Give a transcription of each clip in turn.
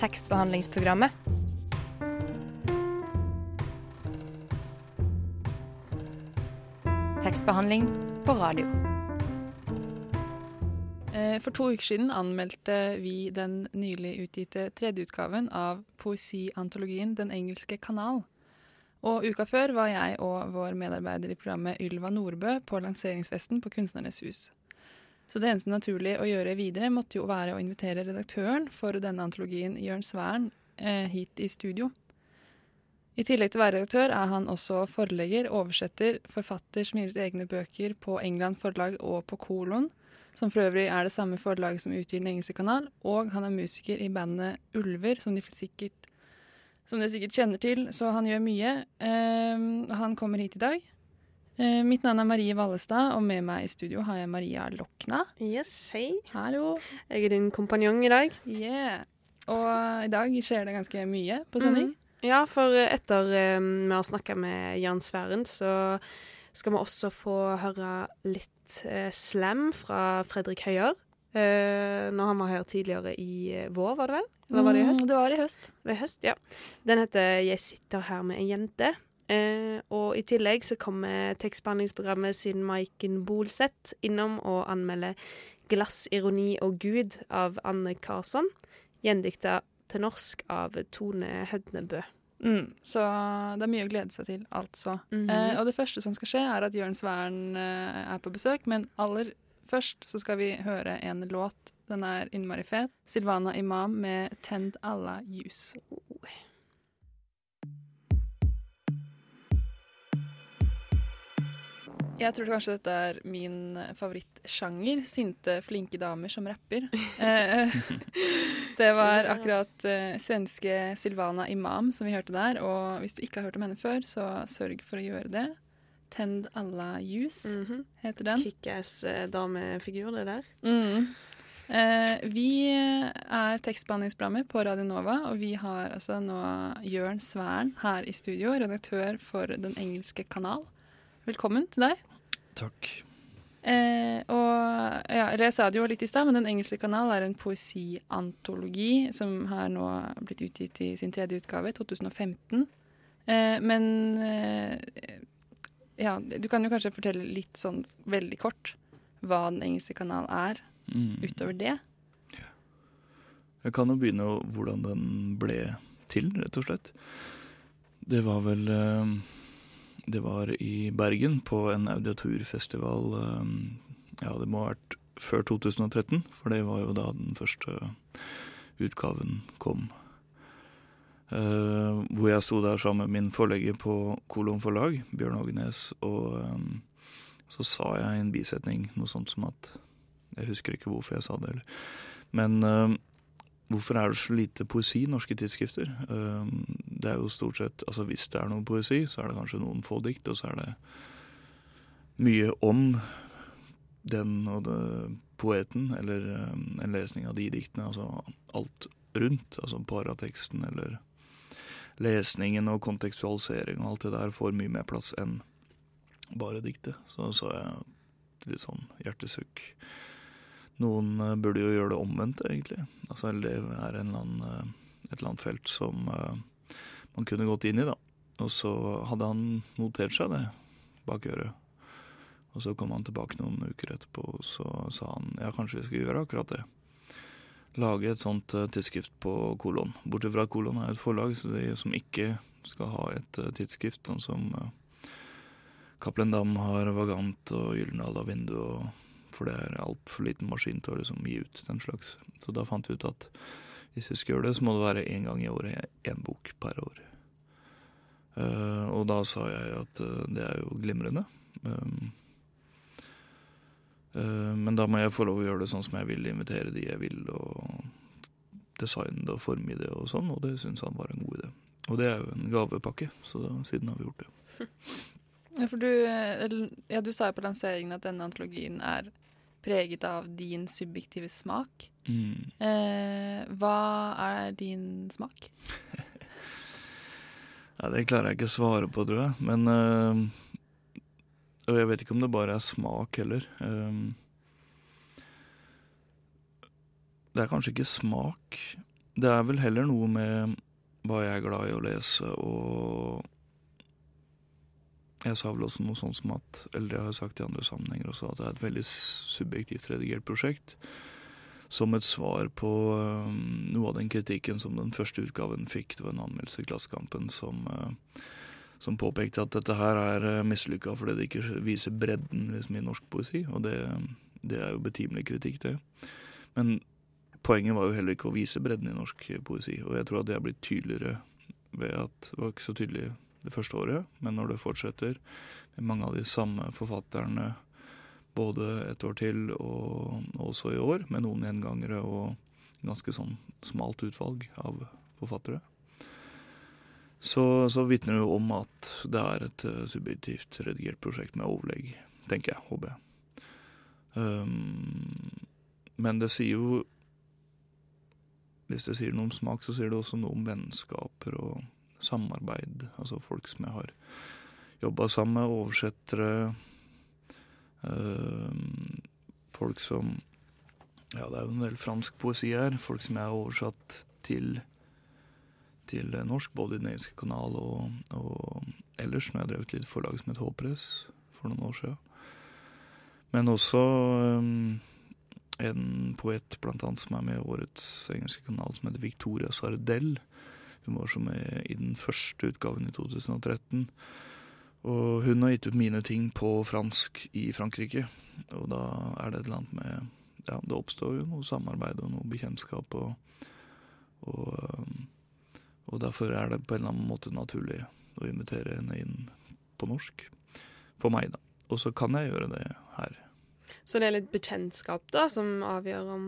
tekstbehandlingsprogrammet. Tekstbehandling på radio. Eh, for to uker siden anmeldte vi den nylig utgitte tredjeutgaven av poesiantologien Den engelske kanal. Og uka før var jeg og vår medarbeider i programmet Ylva Nordbø på lanseringsfesten på Kunstnernes hus. Så det eneste naturlige å gjøre videre måtte jo være å invitere redaktøren for denne antologien, Jørn Svern, eh, hit i studio. I tillegg til å være redaktør er han også forlegger, oversetter, forfatter som gir ut egne bøker på England Forlag og på Kolon, som for øvrig er det samme forlaget som utgir Den engelske kanal, og han er musiker i bandet Ulver, som de sikkert, som dere sikkert kjenner til, så han gjør mye. Eh, han kommer hit i dag. Eh, mitt navn er Marie Vallestad, og med meg i studio har jeg Maria Lokna. Yes, hei. Hallo. Jeg er din kompanjong i dag. Yeah. Og i dag skjer det ganske mye på sending. Mm. Ja, for etter eh, vi har snakka med Jan Sværen, så skal vi også få høre litt eh, slam fra Fredrik Høyer. Uh, når han var her tidligere i eh, vår, var det vel? Eller var det i høst? Mm, Det var i høst. I høst, ja. Den heter 'Jeg sitter her med en jente'. Eh, og i tillegg så kommer tekstbehandlingsprogrammet sin Maiken Bolseth innom og anmelder 'Glass, ironi og Gud' av Anne Karlsson. Gjendikta til norsk av Tone Hødnebø. Mm, så det er mye å glede seg til, altså. Mhm. eh, og det første som skal skje, er at Jørn Svern eh, er på besøk, men aller først så skal vi høre en låt. Den er innmari fet. Silvana Imam med 'Tend alla ljus'. Jeg tror kanskje dette er min favorittsjanger. Sinte, flinke damer som rapper. Eh, det var akkurat eh, svenske Silvana Imam som vi hørte der. Og hvis du ikke har hørt om henne før, så sørg for å gjøre det. Tend alla ljus -hmm. heter den. Kickass eh, damefigur, det der. Mm. Eh, vi er tekstbehandlingsprogrammet på Radio Nova, og vi har altså nå Jørn Sværen her i studio, redaktør for Den engelske kanal. Velkommen til deg. Takk. Eh, og ja, jeg sa det jo litt i stad, men Den engelske kanal er en poesiantologi som har nå blitt utgitt i sin tredje utgave, 2015. Eh, men eh, ja, du kan jo kanskje fortelle litt sånn veldig kort hva Den engelske kanal er, Mm. utover det. Jeg kan jo begynne hvordan den ble til, rett og slett. Det var vel eh, Det var i Bergen, på en audiaturfestival. eh, Ja, det må ha vært før 2013, for det var jo da den første utgaven kom. Uh, hvor jeg sto der sammen med min forlegger på Kolon forlag, Bjørn Ågenes, og um, så sa jeg i en bisetning noe sånt som at Jeg husker ikke hvorfor jeg sa det, eller. Men uh, hvorfor er det så lite poesi i norske tidsskrifter? Det er jo stort sett Altså hvis det er noe poesi, så er det kanskje noen få dikt, og så er det mye om den og det, poeten, eller um, en lesning av de diktene. Altså alt rundt. Altså parateksten eller lesningen og kontekstualisering og alt det der får mye mer plass enn bare diktet. Så så jeg litt sånn hjertesukk. Noen uh, burde jo gjøre det omvendt, egentlig. Altså, det er en eller annen, uh, et eller annet felt som eh, man kunne gått inn i, da. Og så hadde han notert seg det bak øret. Og så kom han tilbake noen uker etterpå, og så sa han ja, kanskje vi skal gjøre akkurat det. Lage et sånt eh, tidsskrift på Kolon. Bortsett fra at Kolon er et forlag så de som ikke skal ha et eh, tidsskrift, sånn som uh, Cappelen Dam har Vagant og Gyldendal har Vindu og for det er altfor liten maskin til å liksom gi ut den slags. Så da fant vi ut at hvis vi skal gjøre det, så må det være én gang i året, én bok per år. Eh, og da sa jeg at eh, det er jo glimrende. Um, eh, men da må jeg få lov å gjøre det sånn som jeg vil, invitere de jeg vil, og designe det og forme det og sånn, og det syns han var en god idé. Og det er jo en gavepakke, så da, siden har vi gjort det. Ja, for du, ja, du sa jo på lanseringen at denne antologien er preget av din subjektive smak. Mm. Eh, hva er din smak? Ja, det klarer jeg ikke å svare på, tror jeg. Men øh, Og jeg vet ikke om det bare er smak heller. Um, det er kanskje ikke smak. det er vel heller noe med hva jeg er glad i å lese, og jeg sa vel også noe sånt som at Eller det har jeg sagt i andre sammenhenger også, at det er et veldig subjektivt redigert prosjekt. Som et svar på um, noe av den kritikken som den første utgaven fikk. Det var en anmeldelse i Klassekampen som, uh, som påpekte at dette her er uh, mislykka fordi det ikke viser bredden liksom, i norsk poesi. Og det, det er jo betimelig kritikk, det. Men poenget var jo heller ikke å vise bredden i norsk poesi. Og jeg tror at det er blitt tydeligere ved at det var ikke så tydelig det første året, men når det fortsetter med mange av de samme forfatterne både et år til og, også i år, med noen gjengangere og ganske sånn smalt utvalg av forfattere, så, så vitner det jo om at det er et uh, subjektivt redigert prosjekt med overlegg, tenker jeg, håper jeg. Um, men det sier jo Hvis det sier noe om smak, så sier det også noe om vennskaper og samarbeid. Altså folk som jeg har jobba sammen med, oversettere. Øh, folk som Ja, det er jo en del fransk poesi her. Folk som jeg har oversatt til, til norsk, både i Den engelske kanal og, og ellers, når jeg har drevet litt forlag som het Håpress for noen år siden. Men også um, en poet blant annet som er med i årets engelske kanal, som heter Victoria Sardell hun var som med i den første utgaven i 2013. Og hun har gitt ut mine ting på fransk i Frankrike. Og da er det et eller annet med Ja, det oppstår jo noe samarbeid og noe bekjentskap, og, og, og derfor er det på en eller annen måte naturlig å invitere henne inn på norsk. For meg, da. Og så kan jeg gjøre det her. Så det er litt bekjentskap da, som avgjør om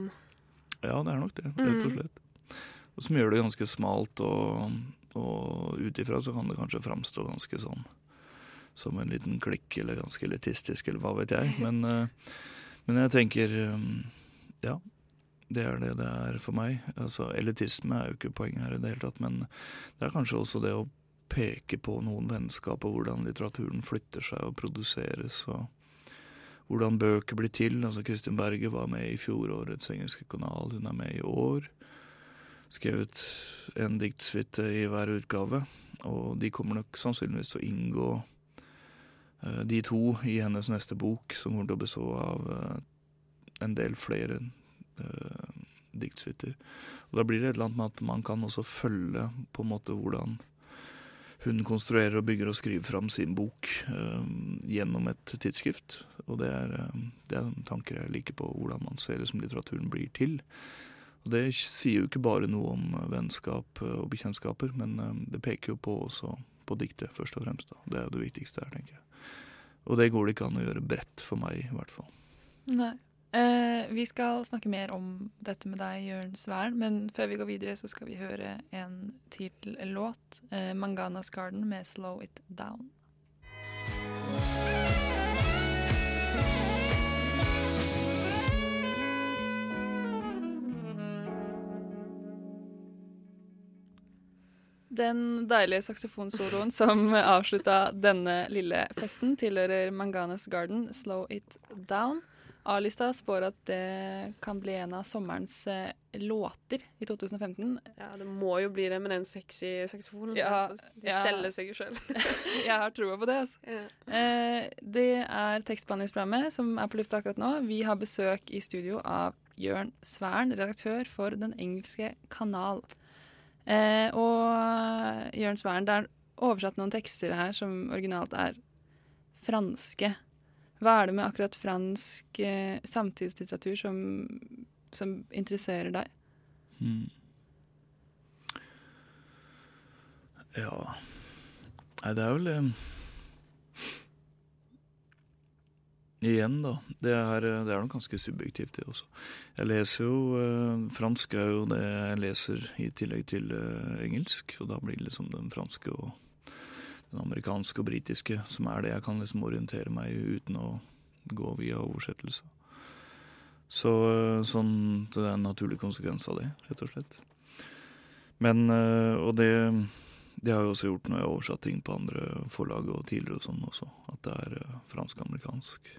Ja, det er nok det, rett og mm. slett som gjør det ganske smalt, og, og ut ifra så kan det kanskje framstå ganske sånn som en liten klikk, eller ganske elitistisk, eller hva vet jeg. Men, eh, men jeg tenker eh, ja, det er det det er for meg. Altså, elitisme er jo ikke poenget her i det hele tatt, men det er kanskje også det å peke på noen vennskap og hvordan litteraturen flytter seg og produseres, og hvordan bøker blir til. Altså Kristin Berge var med i fjorårets engelske kanal, hun er med i år skrevet en diktsuite i hver utgave. Og de kommer nok sannsynligvis til å inngå de to i hennes neste bok, som kommer til å bestå av uh, en del flere uh, diktsuiter. Og da blir det et eller annet med at man kan også følge på en måte hvordan hun konstruerer og bygger og skriver fram sin bok uh, gjennom et tidsskrift. Og det er, uh, det er tanker jeg liker på hvordan man ser det som litteraturen blir til. Og Det sier jo ikke bare noe om vennskap og bekjentskaper, men eh, det peker jo på også på diktet, først og fremst. Da. Det er jo det viktigste her, tenker jeg. Og det går det ikke an å gjøre bredt for meg, i hvert fall. Nei. Eh, vi skal snakke mer om dette med deg, Jørn Svern, men før vi går videre, så skal vi høre en til låt. Eh, 'Manganas Garden' med 'Slow It Down'. Den deilige saksofonsoloen som avslutta denne lille festen, tilhører Manganas Garden, 'Slow It Down'. A-lista spår at det kan bli en av sommerens eh, låter i 2015. Ja, det må jo bli det med den sexy saksofonen. Ja, De ja. selger seg jo sjøl. jeg har troa på det. Altså. Ja. Eh, det er tekstbehandlingsprogrammet som er på lufta akkurat nå. Vi har besøk i studio av Jørn Svern, redaktør for Den engelske kanal. Eh, og Jørn Svern, det er oversatt noen tekster her som originalt er franske. Hva er det med akkurat fransk eh, samtidslitteratur som, som, interesserer deg? Hmm. Ja Nei, det er vel eh, Igjen, da. Det er, det er nok ganske subjektivt, det også. Jeg leser jo eh, Fransk er jo det jeg leser i tillegg til eh, engelsk. Og da blir det liksom den franske og den amerikanske og britiske som er det jeg kan liksom orientere meg i uten å gå via oversettelse. Så eh, sånn, det er en naturlig konsekvens av det, rett og slett. Men eh, Og det, det har jeg også gjort når jeg har oversatt ting på andre forlag og tidligere og sånn også. At det er eh, fransk-amerikansk.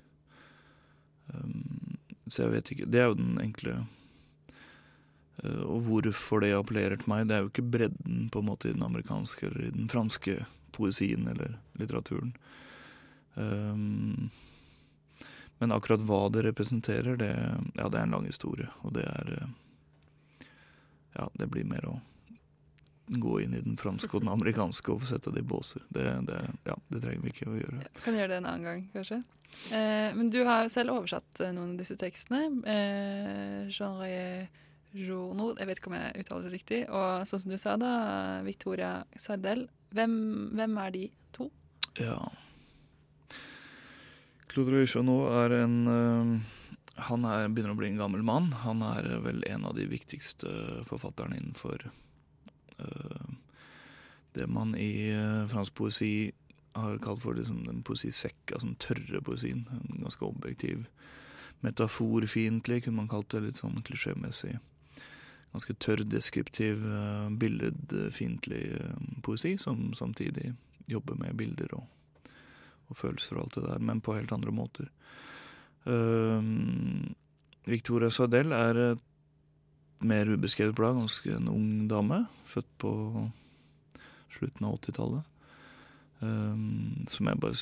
Um, så jeg vet ikke Det er jo den enkle Eh, og hvorfor det appellerer til meg, det er jo ikke bredden på en måte i den amerikanske eller i den franske poesien eller litteraturen. Um, men akkurat hva det representerer, det, ja, det er en lang historie. Og det er Ja, det blir mer å gå inn i den franske og den amerikanske og sette det i båser. Det, det, ja, det trenger vi ikke å gjøre. Ja, kan gjøre det en annen gang, kanskje. Eh, men du har selv oversatt noen av disse tekstene. Eh, genre Journo, jeg vet ikke om jeg uttaler det riktig. Og sånn som du sa, da, Victoria Sardel. Hvem, hvem er de to? Ja Claude Journo er en uh, Han er, begynner å bli en gammel mann. Han er vel en av de viktigste forfatterne innenfor det man i uh, fransk poesi har kalt for liksom, den poesisekka, altså den tørre poesien. En ganske objektiv, metaforfiendtlig, kunne man kalt det, litt sånn klisjémessig ganske tørr, deskriptiv, uh, billedfiendtlig poesi, som samtidig jobber med bilder og, og, følelser og alt det der, men på helt andre måter. Uh, Victoria Sardell er et mer ubeskrevet blad, ganske en ung dame, født på slutten av 80-tallet. Um, som jeg bare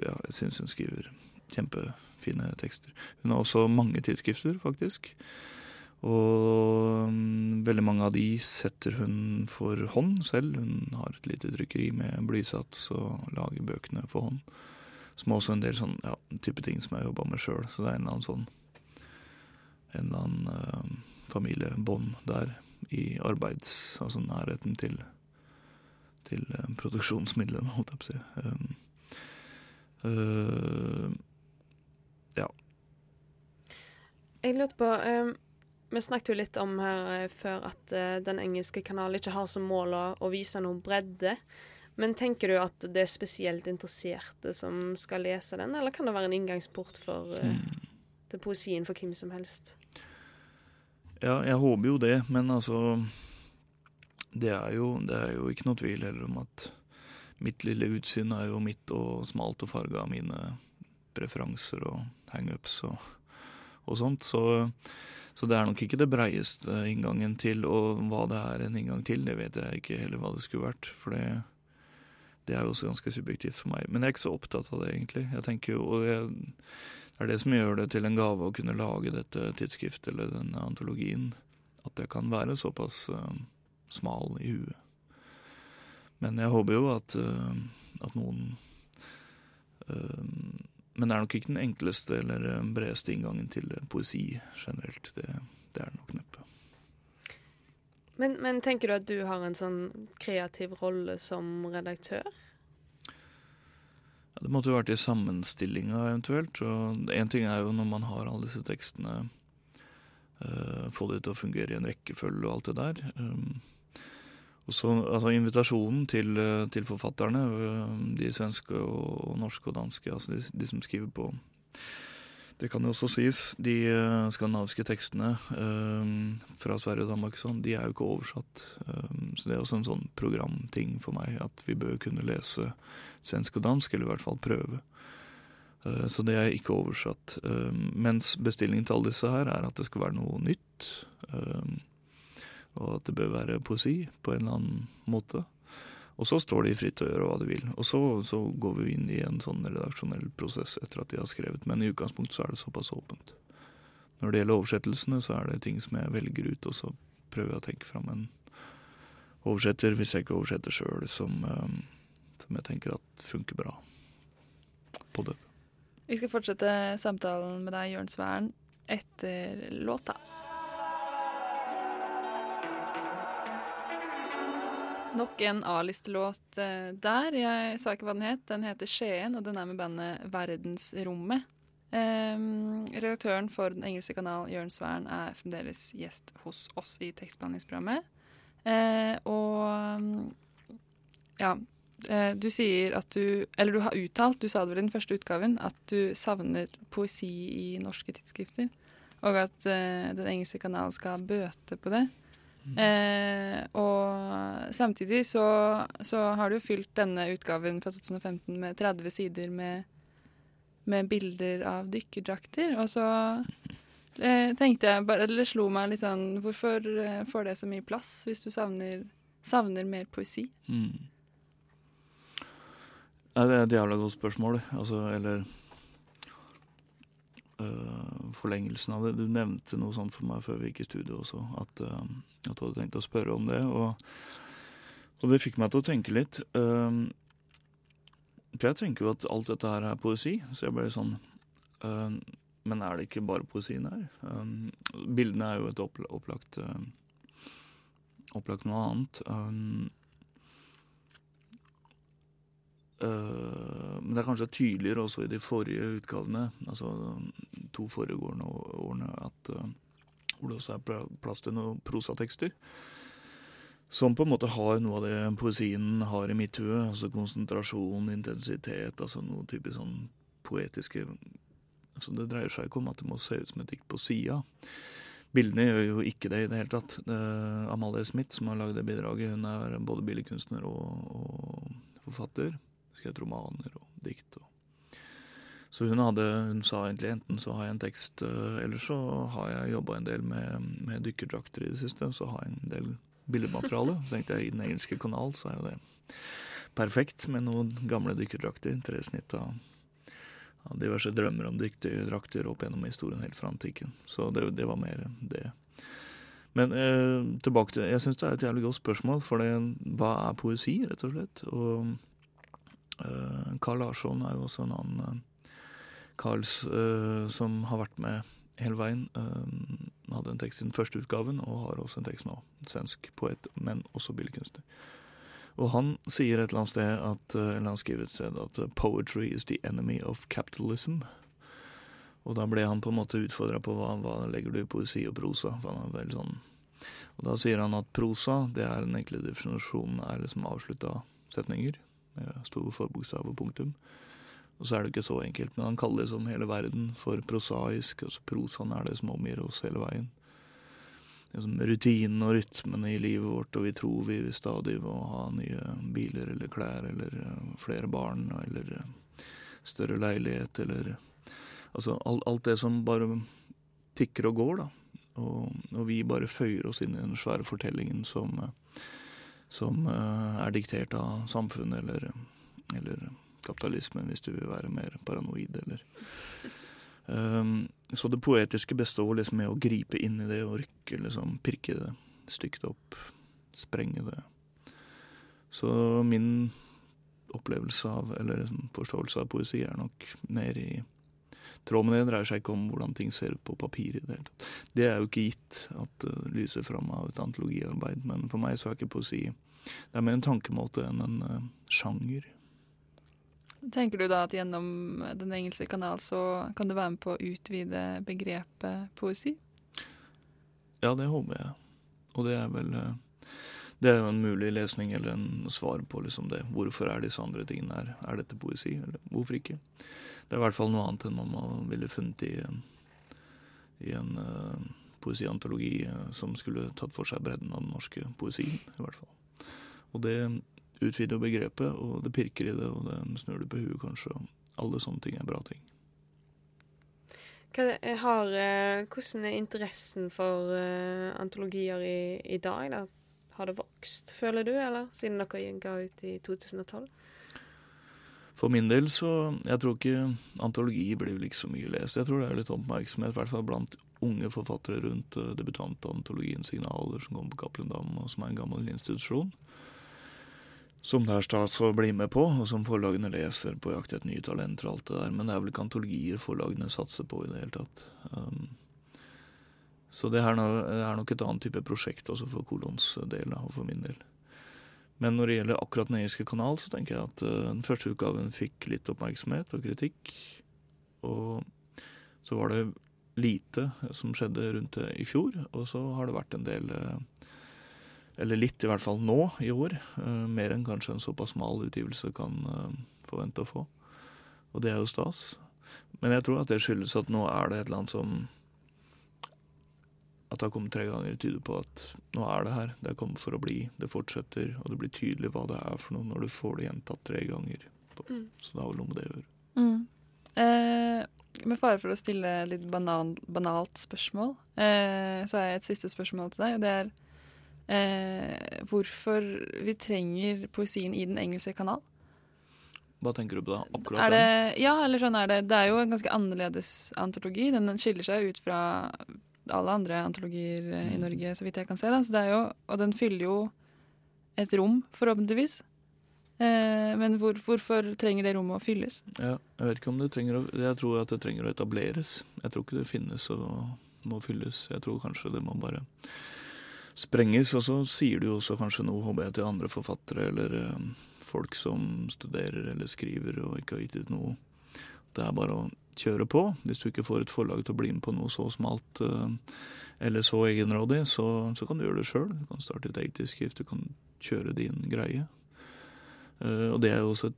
ja, syns hun skriver kjempefine tekster. Hun har også mange tidsskrifter, faktisk. Og um, veldig mange av de setter hun for hånd selv. Hun har et lite trykkeri med blysats og lager bøkene for hånd. Som også en del sånn ja, type ting som jeg jobba med sjøl. Så det er en eller annen sånn En eller annen uh, familiebånd der i arbeids... Altså nærheten til til uh, produksjonsmidlene, holdt jeg på å si. Um, uh, ja. Jeg lurte på um vi snakket jo litt om her eh, før at uh, den engelske kanalen ikke har som mål å, å, vise noen bredde. Men tenker du at det er spesielt interesserte som skal lese den, eller kan det være en inngangsport for, uh, mm. til poesien for hvem som helst? Ja, jeg håper jo det, men altså det er, jo, det er jo ikke noe tvil heller om at mitt lille utsyn er jo mitt og smalt og farga av mine preferanser og hangups og, og sånt. Så så det er nok ikke det breieste inngangen til, og hva det er en inngang til, det vet jeg ikke heller hva det skulle vært. For det, det er jo også ganske subjektivt for meg. Men jeg er ikke så opptatt av det, egentlig. Jeg tenker jo, og det er det som gjør det til en gave å kunne lage dette tidsskriftet eller denne antologien. At jeg kan være såpass uh, smal i huet. Men jeg håper jo at, uh, at noen uh, men det er nok ikke den enkleste eller bredeste inngangen til poesi generelt. Det, det er det nok neppe. Men, men, tenker du at du har en sånn kreativ rolle som redaktør? Ja, det måtte jo vært i sammenstillinga eventuelt. og Én ting er jo når man har alle disse tekstene, uh, få det til å fungere i en rekkefølge og alt det der. Um, og så, altså Invitasjonen til, eh, til, forfatterne, de svenske og norske og danske, altså de, de, som skriver på Det kan jo også sies, de uh, skandinaviske tekstene um, fra Sverige og Danmark sånn, de er jo ikke oversatt. Um, så det er også en sånn programting for meg, at vi bør kunne lese svensk og dansk, eller i hvert fall prøve. Uh, så det er ikke oversatt. Um, mens bestillingen til alle disse her er at det skal være noe nytt. Og at det bør være poesi på en eller annen måte. Og så står de fritt til å gjøre hva de vil. Og så, så, går vi inn i en sånn redaksjonell prosess etter at de har skrevet. Men i utgangspunktet så er det såpass åpent. Når det gjelder oversettelsene, så er det ting som jeg velger ut, og så prøver jeg å tenke fram en oversetter, hvis jeg ikke oversetter sjøl, som, um, som, jeg tenker at funker bra på dette. Vi skal fortsette samtalen med deg, Jørn Sværen, etter låta. Nok en A-listelåt eh, der. Jeg sa ikke hva den het. Den heter Skien, og den er med bandet Verdensrommet. Um, redaktøren for den engelske kanal Jørn Svern er fremdeles gjest hos oss i tekstbehandlingsprogrammet. Uh, og ja, uh, du sier at du Eller du har uttalt, du sa det vel i den første utgaven, at du savner poesi i norske tidsskrifter. Og at uh, den engelske kanalen skal bøte på det. Eh, og samtidig så, så, har du fylt denne utgaven fra 2015 med 30 sider med, med bilder av dykkerdrakter. Og så Eh, tenkte jeg bare, eller slo meg litt sånn Hvorfor eh, får det så mye plass hvis du savner, savner mer poesi? Mm. Nei, det er et jævla godt spørsmål. Altså, eller øh, Forlengelsen av det. Du nevnte noe sånt for meg før vi gikk i studio også, at, uh, at du hadde tenkt å spørre om det. Og, og det fikk meg til å tenke litt. Uh, for jeg tenker jo at alt dette her er poesi, så jeg ble sånn Men er det ikke bare poesien her? Bildene er jo et oppl opplagt Opplagt noe annet. Um, uh, men det er kanskje tydeligere også i de forrige utgavene, altså to foregående årene, at uh, hvor det også er plass til noen prosatekster. Som på en måte har noe av det poesien har i mitt hue. Altså konsentrasjon, intensitet, altså noe typisk sånn poetiske altså Det dreier seg ikke om at det må se ut som et dikt på sida. Bildene gjør jo ikke det i det hele tatt. Det Amalie Smith, som har lagd det bidraget, hun er både billedkunstner og, og forfatter. Skrevet romaner og dikt. Og. Så hun hadde, hun sa egentlig enten så har jeg en tekst, eh, eller så har jeg jobba en del med, med dykkerdrakter i det siste. Så har jeg en del billedmateriale. Så tenkte jeg i Den engelske kanal så er jo det perfekt med noen gamle dykkerdrakter. Tre snitt av, av diverse drømmer om dykkerdrakter opp gjennom historien helt fra antikken. Så det, det var mer det. Men eh, tilbake til Jeg syns det er et jævlig godt spørsmål, for hva er poesi, rett og slett? Og Carl Larsson er jo også en annen eh, Carls eh, som har vært med hele veien. Hadde en tekst i den første utgaven, og har også en tekst nå. Svensk poet, men også billedkunstner. Og han sier et eller annet sted at, eller han skriver et sted at 'poetry is the enemy of capitalism'. Og da ble han på en måte utfordra på hva, hva legger du i poesi og prosa. For han er sånn Og da sier han at prosa, det er den enkle definisjonen, er liksom avslutta setninger. Med for bokstav og punktum. Og så er det ikke så enkelt, men han kaller det som hele verden for prosaisk. altså Prosaen er det som omgir oss hele veien. Liksom rutinen og rytmene i livet vårt, og vi tror vi stadig må ha nye biler eller klær eller uh, flere barn eller uh, større leilighet eller Altså alt, det som bare tikker og går, da. Og, og, vi bare føyer oss inn i den svære fortellingen som, som er diktert av samfunnet eller, eller kapitalismen, hvis du vil være mer paranoid, eller um, Så det poetiske består liksom med å gripe inn i det og rykke, liksom, pirke det, det opp, sprenge det. Så min opplevelse av, eller liksom, forståelse av poesi er nok mer i tråd dreier seg ikke om hvordan ting ser ut på papir i det. Det er jo ikke gitt at det uh, lyser fram av et antologiarbeid, men for meg så er ikke poesi Det er mer en tankemåte enn en uh, sjanger. Tenker du da at gjennom Den engelske kanal så kan du være med på å utvide begrepet poesi? Ja, det håper jeg. Og det er vel eh, Det er jo en mulig lesning eller en svar på liksom det. Hvorfor er disse andre tingene her? Er dette poesi, eller hvorfor ikke? Det er i hvert fall noe annet enn om man ville funnet i i en uh, poesiantologi uh, som skulle tatt for seg bredden av den norske poesien, i hvert fall. Og det utvider begrepet, og det pirker i det, og det snur det på huet, kanskje. Alle sånne ting er bra ting. Hva har, eh, hvordan er interessen for antologier i, i dag? Da? Har det vokst, føler du, eller siden dere ga ut i 2012? For min del så Jeg tror ikke antologi blir vel ikke så mye lest. Jeg tror det er litt oppmerksomhet, i hvert fall blant unge forfattere rundt uh, debutantantologien Signaler, som kommer på Cappelen Dam, og som er en gammel institusjon som det er stas å bli med på, og som forlagene leser på jakt etter nye talenter og alt det der. Men det er vel ikke antologier forlagene satser på i det hele tatt. Um, så det er, noe, er, nok et annet type prosjekt også for Kolons del, og for min del. Men når det gjelder akkurat Den engelske kanal, så tenker jeg at uh, den første utgaven fikk litt oppmerksomhet og kritikk. Og så var det lite som skjedde rundt det i fjor, og så har det vært en del uh, eller litt, i hvert fall nå i år. Uh, mer enn kanskje en såpass smal utgivelse kan forvente å få. Og det er jo stas. Men jeg tror at det skyldes at nå er det et eller annet som At det har kommet tre ganger, tyder på at nå er det her. Det er kommet for å bli. Det fortsetter, og det blir tydelig hva det er for noe når du får det gjentatt tre ganger. Mm. Så det har vel noe med det å gjøre. Mm. Eh, med fare for å stille et litt banan, banalt spørsmål, eh, så har jeg et siste spørsmål til deg, og det er eh, hvorfor vi trenger poesien i Den engelske kanal. Hva tenker du på da? Akkurat Er det, den? ja, eller sånn er det. Det er jo en ganske annerledes antologi. Den skiller seg ut fra alle andre antologier eh, i Mm. Norge, så vidt jeg kan se. Da. Så det er jo, og den fyller jo et rom, forhåpentligvis. Eh, men hvor, hvorfor trenger det rommet å fylles? Ja, jeg vet ikke om det trenger å Jeg tror at det trenger å etableres. Jeg tror ikke det finnes og må fylles. Jeg tror kanskje det må bare sprenges. Og så sier du også kanskje noe, håper jeg, til andre forfattere eller eh, folk som studerer eller skriver og ikke har gitt ut noe. Det er bare å kjøre på. Hvis du ikke får et forlag til å bli med på noe så smalt eh, eller så egenrådig, så, så kan du gjøre det sjøl. Du kan starte et eget tidsskrift, du kan kjøre din greie. Eh, og det er jo også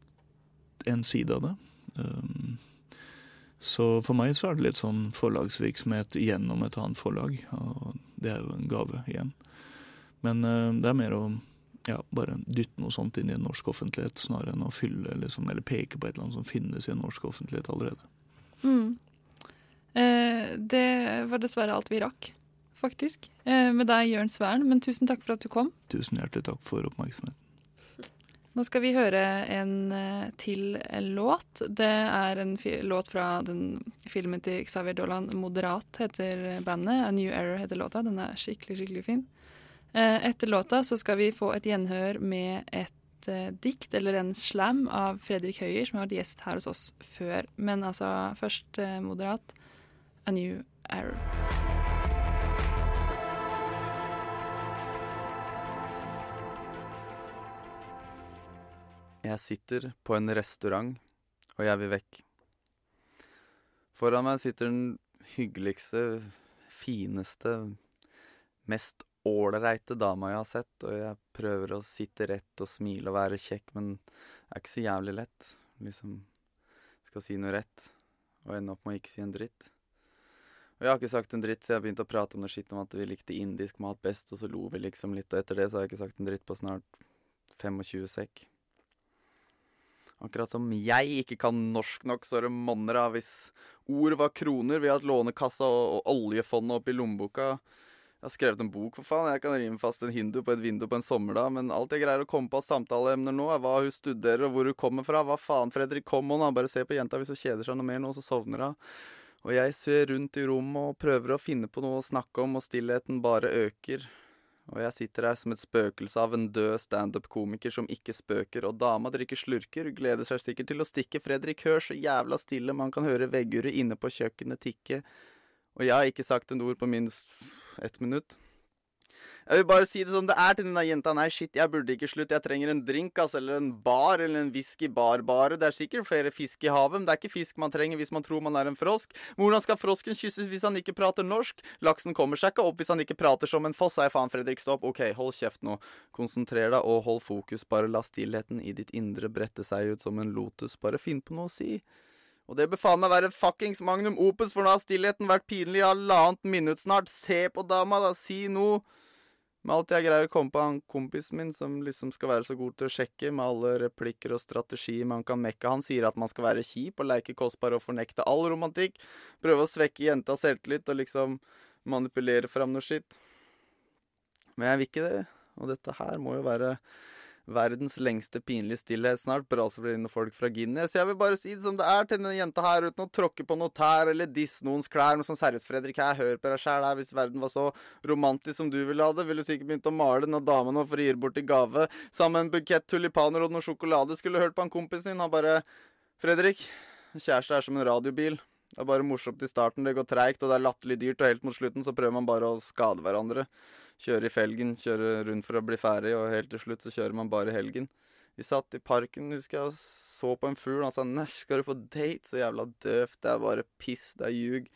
en side av det. Um, så for meg så er det litt sånn forlagsvirksomhet gjennom et annet forlag, og det er jo en gave igjen. Men eh, det er mer å ja, bare dytte noe sånt inn i en norsk offentlighet, snarere enn å fylle liksom, eller peke på et eller annet som finnes i en norsk offentlighet allerede. Mm. Eh, det var dessverre alt vi rakk, faktisk. Eh, med deg, Jørn Svern. Men tusen takk for at du kom. Tusen hjertelig takk for oppmerksomheten. Nå skal vi høre en eh, til låt. Det er en låt fra den filmen til Xavier Dolan. 'Moderat' heter bandet. 'A New Error' heter låta. Den er skikkelig, skikkelig fin. Eh, etter låta så skal vi få et gjenhør med et eh, dikt, eller en slam, av Fredrik Høyer, som har vært gjest her hos oss før. Men altså først eh, 'Moderat'. 'A New Error'. Jeg sitter på en restaurant, og jeg vil vekk. Foran meg sitter den hyggeligste, fineste, mest ålreite dama jeg har sett, og jeg prøver å sitte rett og smile og være kjekk, men det er ikke så jævlig lett. Liksom skal si noe rett, og ende opp med å ikke si en dritt. Og jeg har ikke sagt en dritt, så jeg begynte å prate om det skitt om at vi likte indisk mat best, og så lo vi liksom litt, og etter det så har jeg ikke sagt en dritt på snart 25 sekk. Akkurat som jeg ikke kan norsk nok, så er det monner av hvis ord var kroner. Vi har hatt Lånekassa og, og oljefondet oppi lommeboka. Jeg har skrevet en bok, for faen. Jeg kan rime fast en hindu på et vindu på en sommerdag. Men alt jeg greier å komme på av samtaleemner nå, er hva hun studerer og hvor hun kommer fra. Hva faen, Fredrik, kom nå. Bare se på jenta hvis hun kjeder seg noe mer nå, så sovner hun. Og jeg ser rundt i rommet og prøver å finne på noe å snakke om, og stillheten bare øker. Og jeg sitter her som et spøkelse av en død standup-komiker som ikke spøker, og dama drikker slurker, gleder seg sikkert til å stikke Fredrik Hør så jævla stille man kan høre vegguret inne på kjøkkenet tikke. Og jeg har ikke sagt en ord på minst ett minutt. Jeg vil bare si det som det er til denne jenta. Nei, shit, jeg burde ikke slutte. Jeg trenger en drink, altså, eller en bar, eller en whisky-bar bare. Det er sikkert flere fisk i havet, men det er ikke fisk man trenger hvis man tror man er en frosk. Hvordan skal frosken kysses hvis han ikke prater norsk? Laksen kommer seg ikke opp hvis han ikke prater som en foss. Nei, faen, Fredrik, stopp. OK, hold kjeft nå. Konsentrer deg og hold fokus. Bare la stillheten i ditt indre brette seg ut som en lotus. Bare finn på noe å si. Og det bør faen meg være fuckings magnum opus, for nå har stillheten vært pinlig i halvannet minutt snart. Se på dama, da. Si noe. Med alt jeg greier å komme på han kompisen min, som liksom skal være så god til å sjekke med alle replikker og strategier man kan mekke. Han sier at man skal være kjip og leke kostbar og fornekte all romantikk. Prøve å svekke jentas selvtillit og liksom manipulere fram noe skitt. Men jeg vil ikke det. Og dette her må jo være verdens lengste pinlige stillhet snart. Braser blir inne folk fra Guinness. Jeg vil bare si det som det er til denne jenta her, uten å tråkke på noe tær eller disse noens klær. Noe sånn seriøst, Fredrik. Jeg hører på deg sjæl her. Hvis verden var så romantisk som du ville ha det, ville du sikkert begynt å male denne damen og gi bort i gave. Sammen med en bukett tulipaner og noe sjokolade. Skulle hørt på han kompisen sin. Han bare Fredrik, kjæreste er som en radiobil. Det er bare morsomt i starten, det går treigt, og det er latterlig dyrt, og helt mot slutten så prøver man bare å skade hverandre. Kjøre i felgen, kjøre rundt for å bli ferdig, og helt til slutt så kjører man bare helgen. Vi satt i parken, husker jeg, og så på en fugl, og han sa 'næsj, skal du på date?' Så jævla døvt, det er bare piss, det er ljug.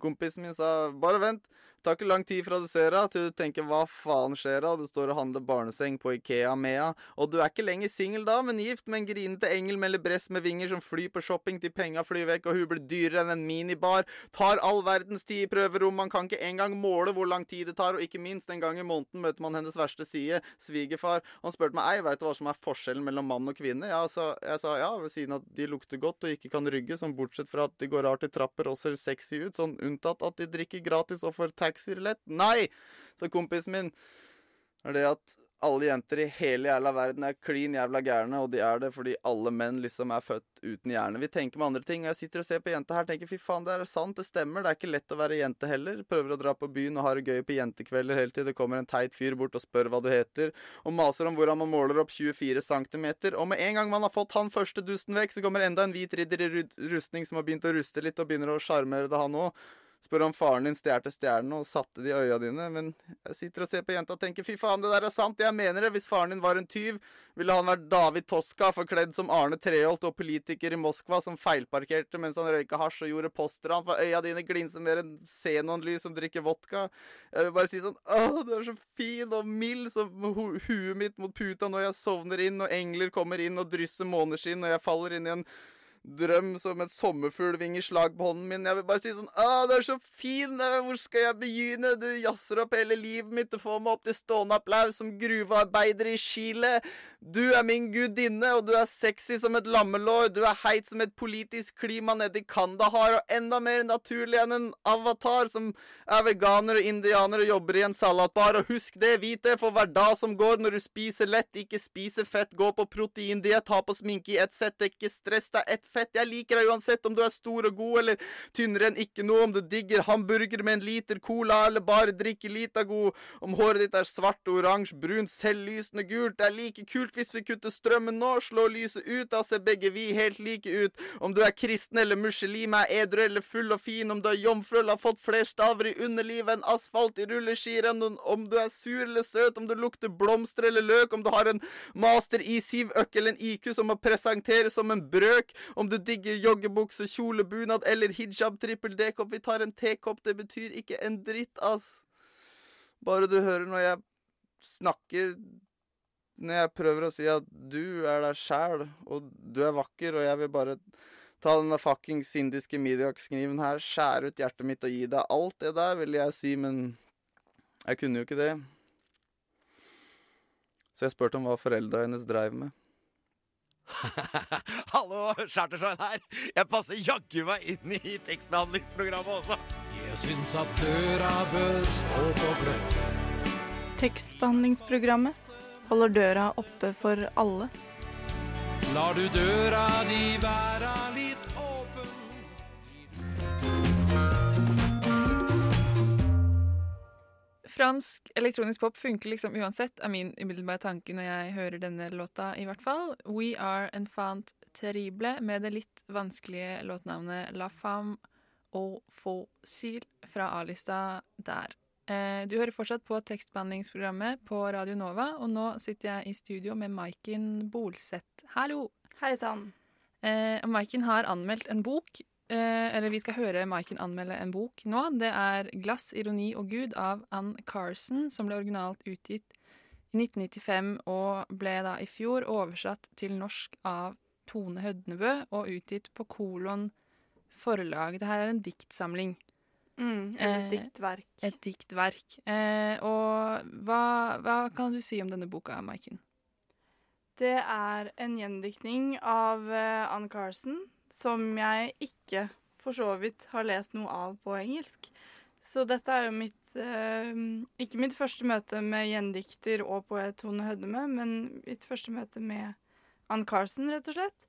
Kompisen min sa 'bare vent', Tar ikke lang tid fra du ser henne til du tenker 'hva faen skjer da?' Du står og handler barneseng på Ikea Mea, og du er ikke lenger singel da, men gift med en grinete engel med libress med vinger som flyr på shopping til penga flyr vekk, og hun blir dyrere enn en minibar. Tar all verdens tid i prøverom, man kan ikke engang måle hvor lang tid det tar, og ikke minst en gang i måneden møter man hennes verste side, svigerfar. Han spurte meg 'ei, veit du hva som er forskjellen mellom mann og kvinne?' Ja, så jeg sa ja, ved siden av at de lukter godt og ikke kan rygge, sånn bortsett fra at de går rart i trapper og ser sexy ut, sånn unntatt at de drikker gratis og får taxirillett. Nei, sa kompisen min. Er det at alle jenter i hele jævla verden er klin jævla gærne, og de er det fordi alle menn liksom er født uten hjerne. Vi tenker med andre ting. og Jeg sitter og ser på jenta her tenker fy faen, det er sant, det stemmer. Det er ikke lett å være jente heller. Prøver å dra på byen og har det gøy på jentekvelder hele tiden. Det kommer en teit fyr bort og spør hva du heter, og maser om hvordan man måler opp 24 cm. Og med en gang man har fått han første dusten vekk, så kommer enda en hvit ridder i rustning som har begynt å ruste litt og begynner å sjarmere det, han òg. Spør om faren din stjal stjernene og satte de i øya dine, men jeg sitter og ser på jenta og tenker fy faen, det der er sant, jeg mener det. Hvis faren din var en tyv, ville han vært David Toska, forkledd som Arne Treholt og politiker i Moskva som feilparkerte mens han røyka hasj og gjorde postran, for øya dine glinser mer enn xenonlys som drikker vodka. Jeg vil bare si sånn Åh, du er så fin og mild som hu huet mitt mot puta når jeg sovner inn, og engler kommer inn og drysser måneskinn, og jeg faller inn i en drøm som et sommerfuglvingeslag på hånden min. Jeg vil bare si sånn Å, du er så fin! Hvor skal jeg begynne? Du jazzer opp hele livet mitt. og får meg opp til stående applaus som gruvearbeider i Chile. Du er min gudinne, og du er sexy som et lammelår. Du er heit som et politisk klima nede i Kandahar, og enda mer naturlig enn en avatar som er veganer og indianer og jobber i en salatbar. Og husk det, vit det, for hver dag som går når du spiser lett, ikke spiser fett, gå på proteindiett, ha på sminke i ett sett, ikke stress, er ett fett. Jeg liker deg uansett om du er stor og god eller tynnere enn ikke noe, om du digger hamburger med en liter cola eller bare drikker Litago, om håret ditt er svart, oransje, brunt, selvlysende gult. Det er like kult hvis vi kutter strømmen nå, slår lyset ut, da ser begge vi helt like ut. Om du er kristen eller muslim, er edru eller full og fin, om du er jomfru eller har fått flere staver i underlivet enn asfalt i rulleskirenn, om- du er sur eller søt, om du lukter blomster eller løk, om du har en master i siv økkel, en IQ som må presenteres som en brøk, om du digger joggebukse, kjole, bunad eller hijab, trippel D-kopp, vi tar en tekopp, det betyr ikke en dritt, ass. Bare du hører når jeg snakker Når jeg prøver å si at du er deg sjæl, og du er vakker, og jeg vil bare ta denne fuckings indiske Midiak-kniven her, skjære ut hjertet mitt og gi deg alt det der, ville jeg si, men jeg kunne jo ikke det. Så jeg spurte om hva foreldra hennes dreiv med. Hallo, Chartersveien her. Jeg passer jaggu meg inn i tekstbehandlingsprogrammet også. Jeg syns at døra bør stå på gløtt. Tekstbehandlingsprogrammet holder døra oppe for alle. Lar du døra di være Fransk elektronisk pop funker liksom uansett, er min umiddelbare tanke når jeg hører denne låta, i hvert fall. We Are Enfant Terrible med det litt vanskelige låtnavnet La Femme au Fossil fra A-lista der. Eh, du hører fortsatt på tekstbehandlingsprogrammet på Radio Nova, og nå sitter jeg i studio med Maiken Bolseth. Hallo! Hei sann. Eh, Maiken har anmeldt en bok. Eh, eller vi skal høre Maiken anmelde en bok nå. Det er 'Glass, ironi og Gud' av Ann Carson, som ble originalt utgitt i 1995 og ble da i fjor oversatt til norsk av Tone Hødnebø og utgitt på Kolon forlag. Det her er en diktsamling. Mm, Eh, et diktverk. Et diktverk. Eh, og hva, hva kan du si om denne boka, Maiken? Det er en gjendiktning av eh, Ann Carson som jeg ikke for så vidt har lest noe av på engelsk. Så dette er jo mitt eh, Ikke mitt første møte med gjendikter og poet Tone Hødneme, men mitt første møte med Ann Carson, rett og slett.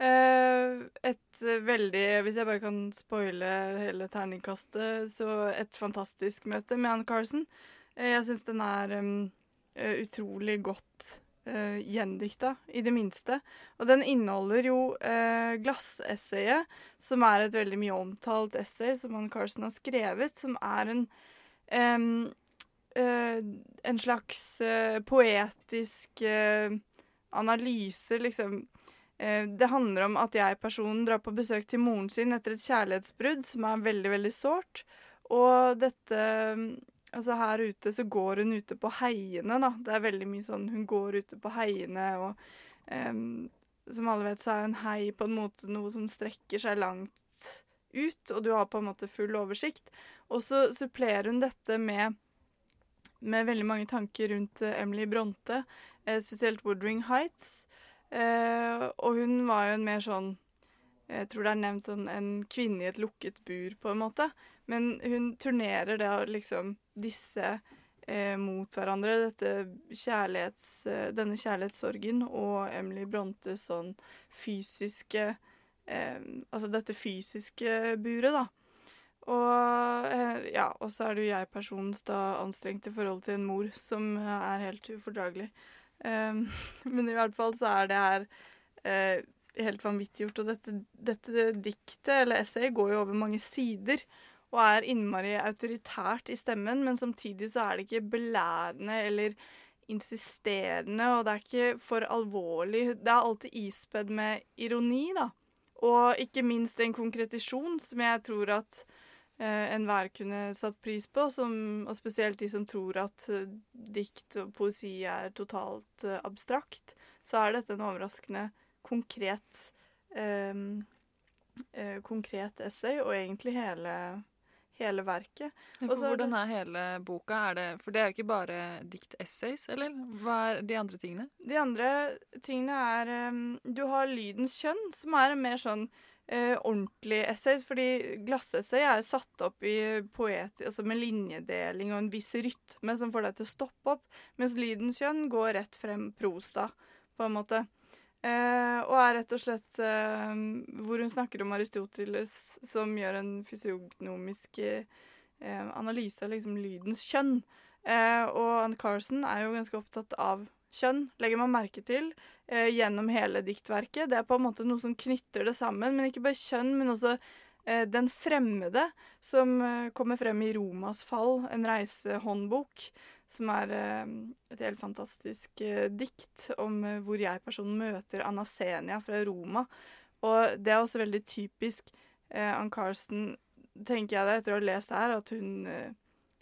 Eh, et veldig Hvis jeg bare kan spoile hele terningkastet, så et fantastisk møte med Ann Carson. Eh, jeg syns den er eh, utrolig godt uh, gjendikta, i det minste. Og den inneholder jo uh, glassessayet, som er et veldig mye omtalt essay som han Carson har skrevet, som er en um, uh, en slags uh, poetisk analyse, liksom. Det handler om at jeg, personen, drar på besøk til moren sin etter et kjærlighetsbrudd som er veldig, veldig sårt. Og dette Altså her ute så går hun ute på heiene, da. Det er veldig mye sånn hun går ute på heiene, og um, som alle vet, så er en hei på en måte noe som strekker seg langt ut, og du har på en måte full oversikt. Og så supplerer hun dette med, med veldig mange tanker rundt eh, Emily Bronte, eh, spesielt Woodring Heights. Eh, og hun var jo en mer sånn Jeg tror det er nevnt sånn en kvinne i et lukket bur, på en måte. Men hun turnerer da liksom disse eh, mot hverandre. Kjærlighets, eh, denne kjærlighetssorgen og Emily Brontes sånn fysiske eh, Altså dette fysiske buret, da. Og eh, ja, og så er det jo jeg personens da anstrengte forhold til en mor som er helt ufordragelig. Um, men i hvert fall så er det her eh, helt vanvittiggjort. Og dette, dette diktet, eller essayet, går jo over mange sider. Og er innmari autoritært i stemmen, men samtidig så er det ikke belærende eller insisterende, og det er ikke for alvorlig. Det er alltid ispedd med ironi, da. Og ikke minst en konkretisjon som jeg tror at eh, enhver kunne satt pris på, som, og spesielt de som tror at eh, dikt og poesi er totalt eh, abstrakt, så er dette en overraskende konkret eh, eh, konkret essay, og egentlig hele, hele verket. Er hvordan er hele boka? Er det, for det er jo ikke bare dikt-essays, eller? Hva er de andre tingene? De andre tingene er um, Du har Lydens kjønn, som er en mer sånn eh, ordentlig essay. Fordi glassessay er satt opp i poet, altså med linjedeling og en viss rytme som får deg til å stoppe opp. Mens Lydens kjønn går rett frem prosa, på en måte. Eh, og er rett og slett eh, hvor hun snakker om Aristoteles som gjør en fysiognomisk eh, analyse av liksom lydens kjønn. Og Anne Carson er jo ganske opptatt av kjønn, legger man merke til, gjennom hele diktverket. Det er på en måte noe som knytter det sammen, men ikke bare kjønn, men også den fremmede, som kommer frem i Romas fall, en reisehåndbok, som er eh, et helt fantastisk eh, dikt om eh, hvor jeg-personen møter Anasenia fra Roma. Og det er også veldig typisk eh, Ann Carsten, tenker jeg det etter å ha lest her, at hun,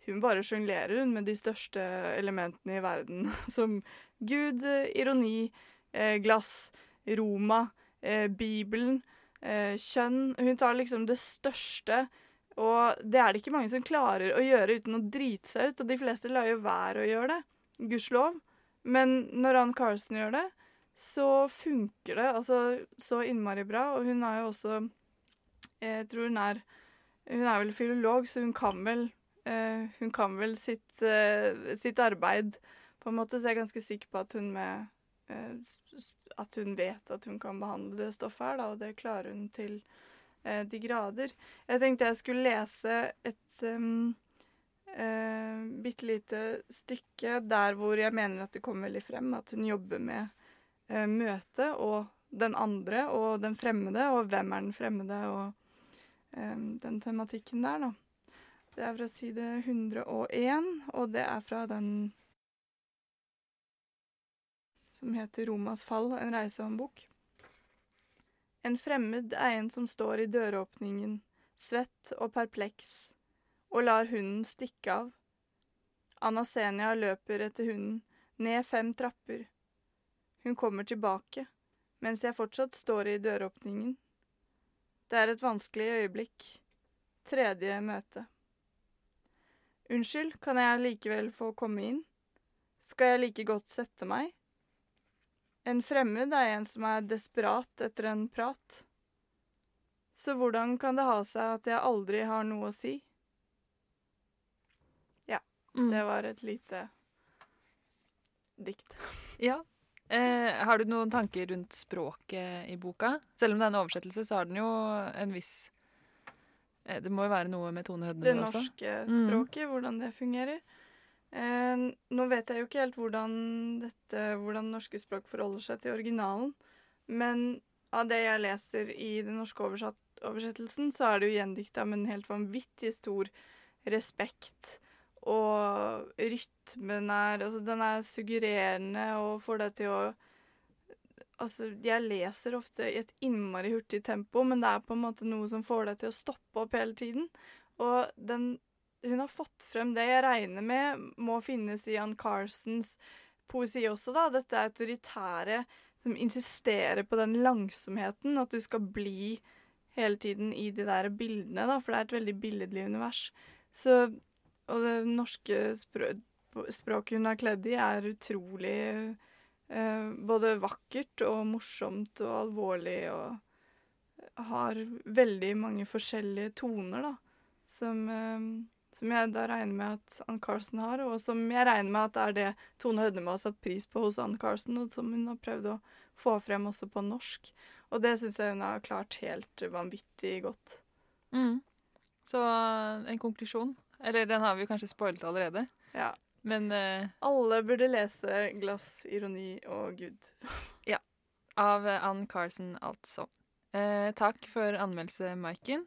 hun bare sjonglerer med de største elementene i verden, som Gud, ironi, glass, Roma, Bibelen, kjønn. Hun tar liksom det største, og det er det ikke mange som klarer å gjøre uten å drite seg ut, og de fleste lar jo være å gjøre det, gudskjelov. Men når Ann Carlsen gjør det, så funker det altså så innmari bra, og hun er jo også Jeg tror hun er Hun er vel filolog, så hun kan vel uh, Hun kan vel sitt, uh, sitt arbeid, på en måte, så jeg er ganske sikker på at hun med eh, At hun vet at hun kan behandle det stoffet her, da, og det klarer hun til de grader. Jeg tenkte jeg skulle lese et um, uh, bitte lite stykke der hvor jeg mener at det kommer veldig frem at hun jobber med uh, møtet og den andre og den fremmede, og hvem er den fremmede, og um, den tematikken der, da. Det er fra side 101, og det er fra den som heter Romas fall, en reisehåndbok. En fremmed er en som står i døråpningen, svett og perpleks, og lar hunden stikke av. Anasenia løper etter hunden, ned fem trapper. Hun kommer tilbake, mens jeg fortsatt står i døråpningen. Det er et vanskelig øyeblikk. Tredje møte. Unnskyld, kan jeg likevel få komme inn? Skal jeg like godt sette meg? En fremmed er en som er desperat etter en prat. Så hvordan kan det ha seg at jeg aldri har noe å si? Mm. Det var et lite dikt. Ja. Eh, har du noen tanker rundt språket i boka? Selv om det er en oversettelse, så har den jo en viss eh, Det må jo være noe med Tone tonehøyden også? norske Mm. språket, hvordan det fungerer. Eh, nå vet jeg jo ikke helt hvordan dette, hvordan norske språk forholder seg til originalen, men av det jeg leser i den norske oversettelsen, så er det jo gjendikta med en helt vanvittig stor respekt. Og rytmen er Altså, den er suggererende og får deg til å Altså, jeg leser ofte i et innmari hurtig tempo, men det er på en måte noe som får deg til å stoppe opp hele tiden. Og den hun har fått frem det jeg regner med må finnes i Ann Carsons poesi også, da. Dette autoritære som insisterer på den langsomheten, at du skal bli hele tiden i de der bildene, da, for det er et veldig billedlig univers. Så, og det norske sprø språket hun har kledd i, er utrolig eh, både vakkert og morsomt og alvorlig og har veldig mange forskjellige toner, da, som, eh, som jeg da regner med at Ann Carson har, og som jeg regner med at det er det Tone Hødnemo har satt pris på hos Ann Carson, og som hun har prøvd å få frem også på norsk. Og det syns jeg hun har klart helt vanvittig godt. Mm. Så en konklusjon Eller den har vi kanskje spoilet allerede. Ja. Men uh, Alle burde lese 'Glass, ironi og Gud'. ja. av Ann Carson, altså. Eh, takk for anmeldelse, Maiken.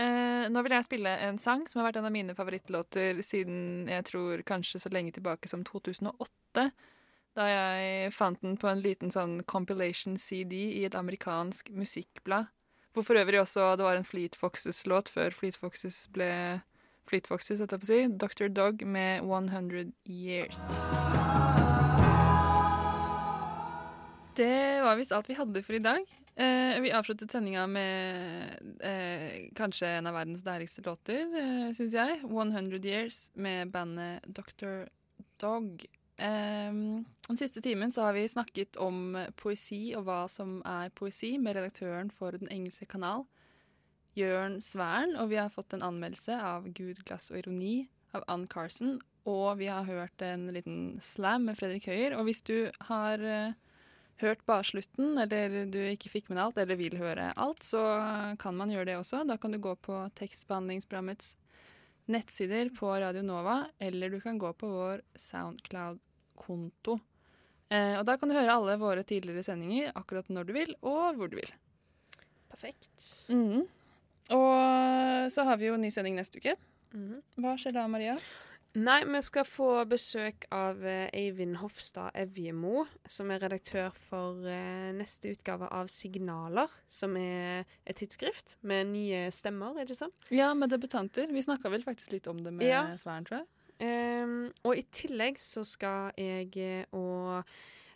Eh, nå vil jeg spille en sang som har vært en av mine favorittlåter siden jeg tror kanskje så lenge tilbake som 2008. Da jeg fant den på en liten sånn compilation CD i et amerikansk musikkblad. Hvor for øvrig også det var en Fleet Foxes-låt før Fleet Foxes ble Fleet Foxes, holdt jeg på å si. Dr. Dog med 100 Years. Det var visst alt vi hadde for i dag. Eh, vi avsluttet sendinga med eh, kanskje en av verdens deiligste låter, eh, syns jeg. 100 Years med bandet Dr. Dog. Eh, den siste timen så har vi snakket om poesi og hva som er poesi, med redaktøren for Den engelske kanal, Jørn Svern. Og vi har fått en anmeldelse av Gud, glass og ironi av Ann Carson. Og vi har hørt en liten slam med Fredrik Høyer. Og hvis du har eh, hørt bare slutten, eller du ikke fikk med alt, eller vil høre alt, så kan man gjøre det også. Da kan du gå på tekstbehandlingsprogrammets nettsider på Radio Nova, eller du kan gå på vår Soundcloud-konto. Eh, og da kan du høre alle våre tidligere sendinger akkurat når du vil, og hvor du vil. Perfekt. Mhm. Og så har vi jo ny sending neste uke. Mhm. Hva skjer da, Maria? Nei, vi skal få besøk av eh, Eivind Hofstad Evjemo, som er redaktør for eh, neste utgave av Signaler, som er et tidsskrift med nye stemmer, er det ikke sant? Ja, med debutanter. Vi snakka vel faktisk litt om det med Ja. Sværen, tror jeg. Um, og i tillegg så skal jeg eh, og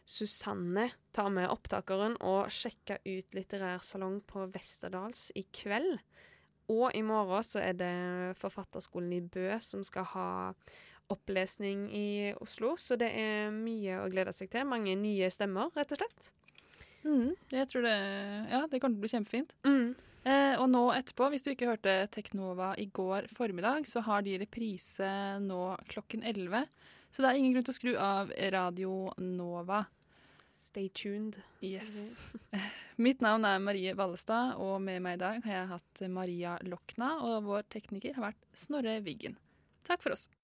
Susanne ta med opptakeren og sjekke ut litterær salong på Westerdals i kveld. Og i morgen så er det Forfatterskolen i Bø som skal ha opplesning i Oslo. Så det er mye å glede seg til. Mange nye stemmer, rett og slett. Mm, Jeg tror det Ja, det kommer til å bli kjempefint. Mm. Eh, og nå etterpå, hvis du ikke hørte Teknova i går formiddag, så har de reprise nå klokken 11. Så det er ingen grunn til å skru av Radio Nova. Stay tuned. Yes. Mitt navn er Marie Vallestad, og med meg i dag har jeg hatt Maria Lokna, og vår tekniker har vært Snorre Wiggen. Takk for oss.